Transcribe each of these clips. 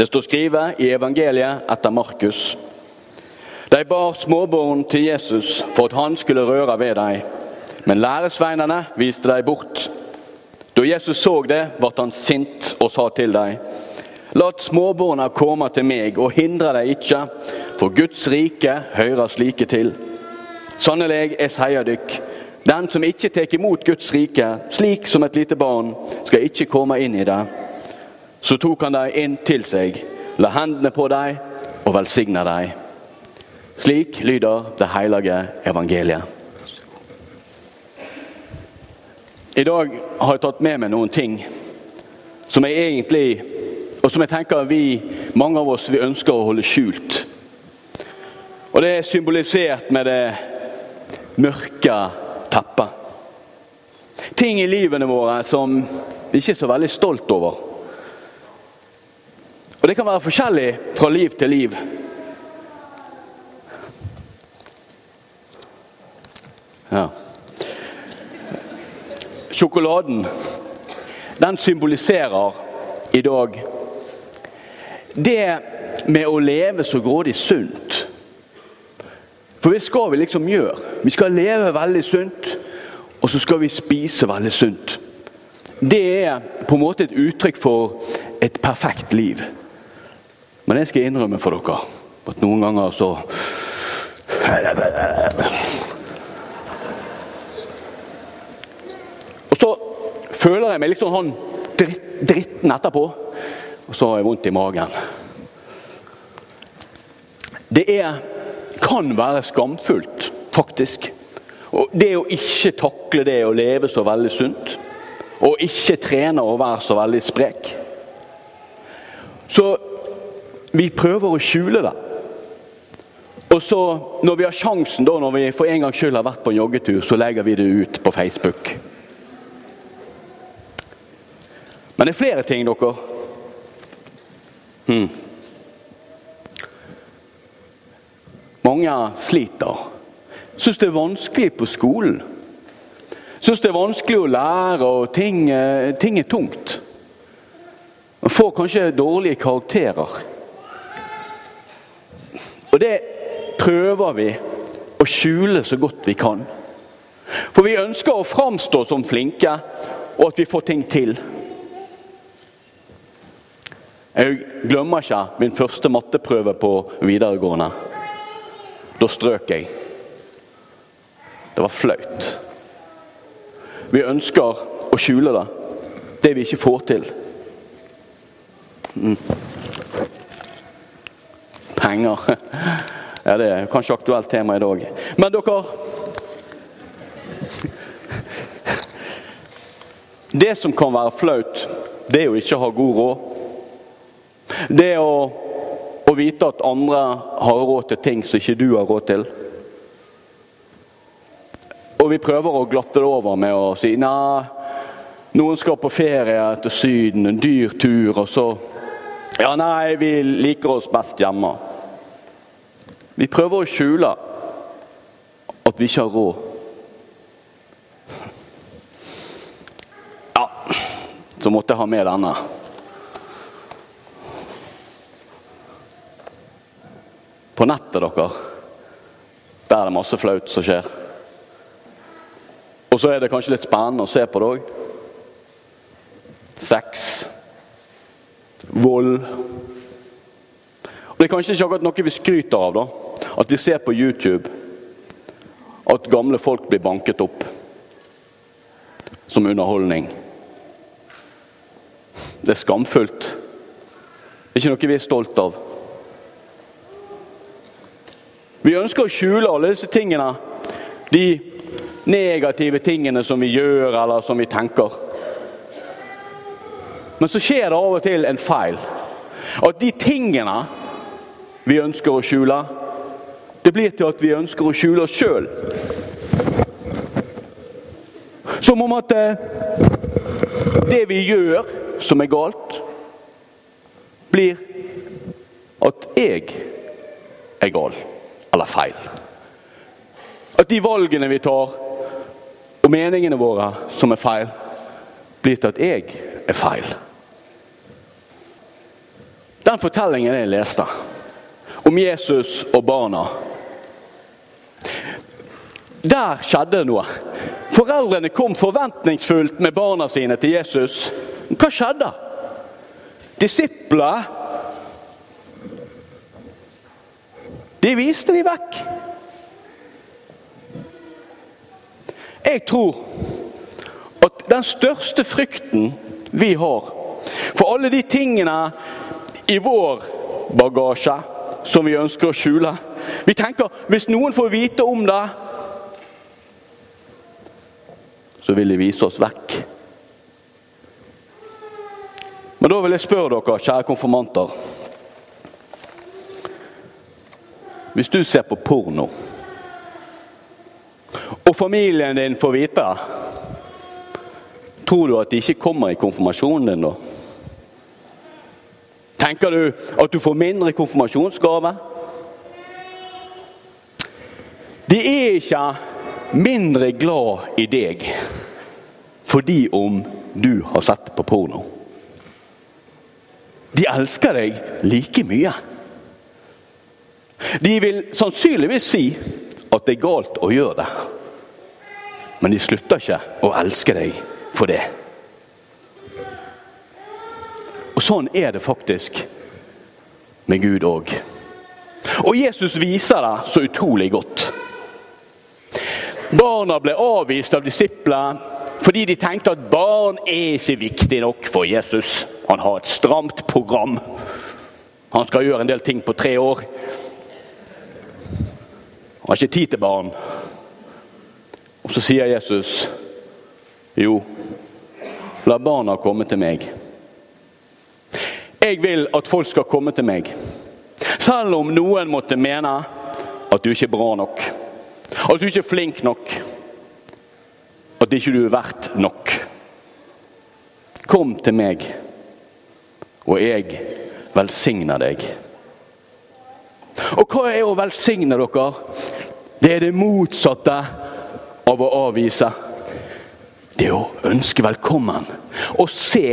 Det står skrevet i evangeliet etter Markus. De bar småbarn til Jesus for at han skulle røre ved dem, men læresveinene viste dem bort. Da Jesus så det, ble han sint og sa til dem, Lat småbarna komme til meg, og hindre dem ikke, for Guds rike hører slike til. Sannelig, jeg sier dykk, den som ikke tar imot Guds rike, slik som et lite barn, skal ikke komme inn i det. Så tok han dem inn til seg, la hendene på dem og velsigna dem. Slik lyder det hellige evangeliet. I dag har jeg tatt med meg noen ting som jeg egentlig Og som jeg tenker vi, mange av oss, vi ønsker å holde skjult. Og det er symbolisert med det mørke teppet. Ting i livene våre som vi ikke er så veldig stolt over. Og det kan være forskjellig fra liv til liv. Ja. Sjokoladen, den symboliserer i dag det med å leve så grådig sunt. For det skal vi liksom gjøre. Vi skal leve veldig sunt, og så skal vi spise veldig sunt. Det er på en måte et uttrykk for et perfekt liv. Men jeg skal innrømme for dere at noen ganger så Og så føler jeg meg litt sånn dritt, dritten etterpå, og så har jeg vondt i magen. Det er, kan være skamfullt, faktisk. Og det å ikke takle det å leve så veldig sunt, og ikke trene og være så veldig sprek. Så vi prøver å skjule det. Og så, når vi har sjansen, da, når vi for en gangs skyld har vært på en joggetur, så legger vi det ut på Facebook. Men det er flere ting, dere. Hmm. Mange sliter. Syns det er vanskelig på skolen. Syns det er vanskelig å lære, og ting, ting er tungt. Man får kanskje dårlige karakterer. Og det prøver vi å skjule så godt vi kan. For vi ønsker å framstå som flinke, og at vi får ting til. Jeg glemmer ikke min første matteprøve på videregående. Da strøk jeg. Det var flaut. Vi ønsker å skjule det, det vi ikke får til. Mm. Penger. Ja, Det er kanskje aktuelt tema i dag. Men dere Det som kan være flaut, det er å ikke ha god råd. Det å, å vite at andre har råd til ting som ikke du har råd til. Og vi prøver å glatte det over med å si nei, noen skal på ferie til Syden, en dyr tur, og så Ja, nei, vi liker oss best hjemme. Vi prøver å skjule at vi ikke har råd. Ja, så måtte jeg ha med denne. På nettet, dere, der er det masse flaut som skjer. Og så er det kanskje litt spennende å se på det òg. Sex. Vold. Og Det er kanskje ikke akkurat noe vi skryter av, da. At vi ser på YouTube at gamle folk blir banket opp som underholdning. Det er skamfullt. Det er ikke noe vi er stolt av. Vi ønsker å skjule alle disse tingene. De negative tingene som vi gjør, eller som vi tenker. Men så skjer det av og til en feil. At de tingene vi ønsker å skjule, det blir til at vi ønsker å skjule oss sjøl. Som om at det vi gjør som er galt, blir at jeg er gal eller feil. At de valgene vi tar, og meningene våre som er feil, blir til at jeg er feil. den fortellingen jeg leste om Jesus og barna Der skjedde det noe. Foreldrene kom forventningsfullt med barna sine til Jesus. Hva skjedde? Disipler De viste de vekk. Jeg tror at den største frykten vi har for alle de tingene i vår bagasje som vi ønsker å skjule Vi tenker hvis noen får vite om det, så vil de vise oss vekk. Men da vil jeg spørre dere, kjære konfirmanter Hvis du ser på porno, og familien din får vite tror du at de ikke kommer i konfirmasjonen din da? Tenker du at du får mindre konfirmasjonsgave? De er ikke mindre glad i deg fordi om du har sett på porno. De elsker deg like mye. De vil sannsynligvis si at det er galt å gjøre det. Men de slutter ikke å elske deg for det. Og sånn er det faktisk med Gud òg. Og Jesus viser det så utrolig godt. Barna ble avvist av disiplene fordi de tenkte at barn er ikke viktig nok for Jesus. Han har et stramt program. Han skal gjøre en del ting på tre år. Han har ikke tid til barn. Og så sier Jesus jo, la barna komme til meg. Jeg vil at folk skal komme til meg. Selv om noen måtte mene at du ikke er bra nok, at du ikke er flink nok, at ikke du er verdt nok. Kom til meg, og jeg velsigner deg. Og hva er å velsigne dere? Det er det motsatte av å avvise. Det er å ønske velkommen. Å se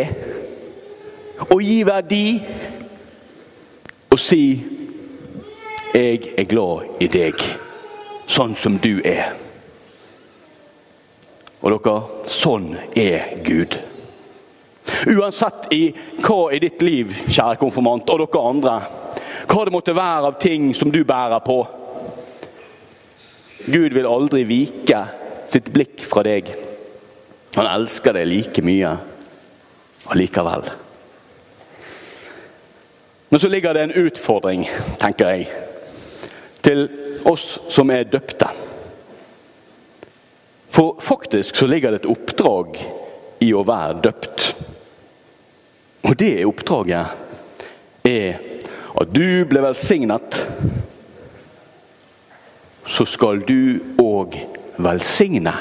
og gi verdi. Og si 'Jeg er glad i deg, sånn som du er'. Og dere, sånn er Gud. Uansett i hva i ditt liv, kjære konfirmant, og dere andre, hva det måtte være av ting som du bærer på Gud vil aldri vike sitt blikk fra deg. Han elsker deg like mye allikevel. Men så ligger det en utfordring, tenker jeg, til oss som er døpte. For faktisk så ligger det et oppdrag i å være døpt. Og det oppdraget er at du ble velsignet, så skal du òg velsigne.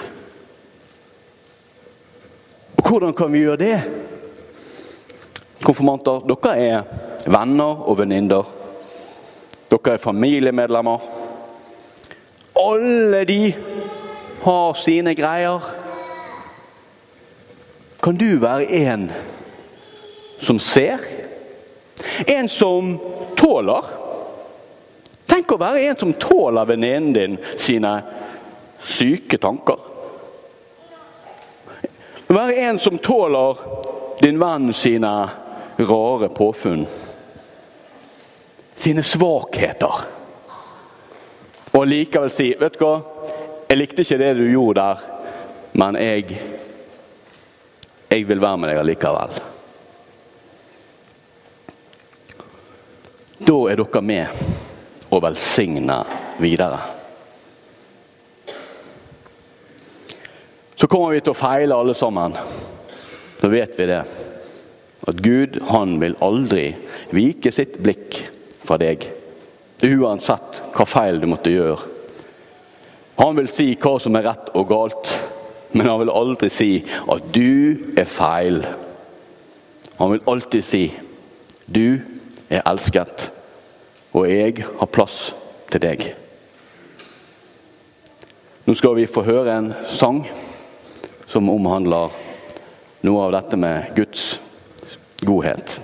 Og hvordan kan vi gjøre det? Konfirmanter, dere er venner og venninner. Dere er familiemedlemmer. Alle de har sine greier. Kan du være en som ser? En som tåler? Tenk å være en som tåler venninnen din sine syke tanker. Være en som tåler din venn sine rare påfunn. Sine svakheter. Og likevel si Vet du hva, jeg likte ikke det du gjorde der, men jeg Jeg vil være med deg allikevel. Da er dere med og velsigner videre. Så kommer vi til å feile alle sammen. Da vet vi det. At Gud, han vil aldri vike sitt blikk fra deg. Uansett hva feil du måtte gjøre. Han vil si hva som er rett og galt, men han vil aldri si at du er feil. Han vil alltid si du er elsket, og jeg har plass til deg. Nå skal vi få høre en sang som omhandler noe av dette med Guds godhet.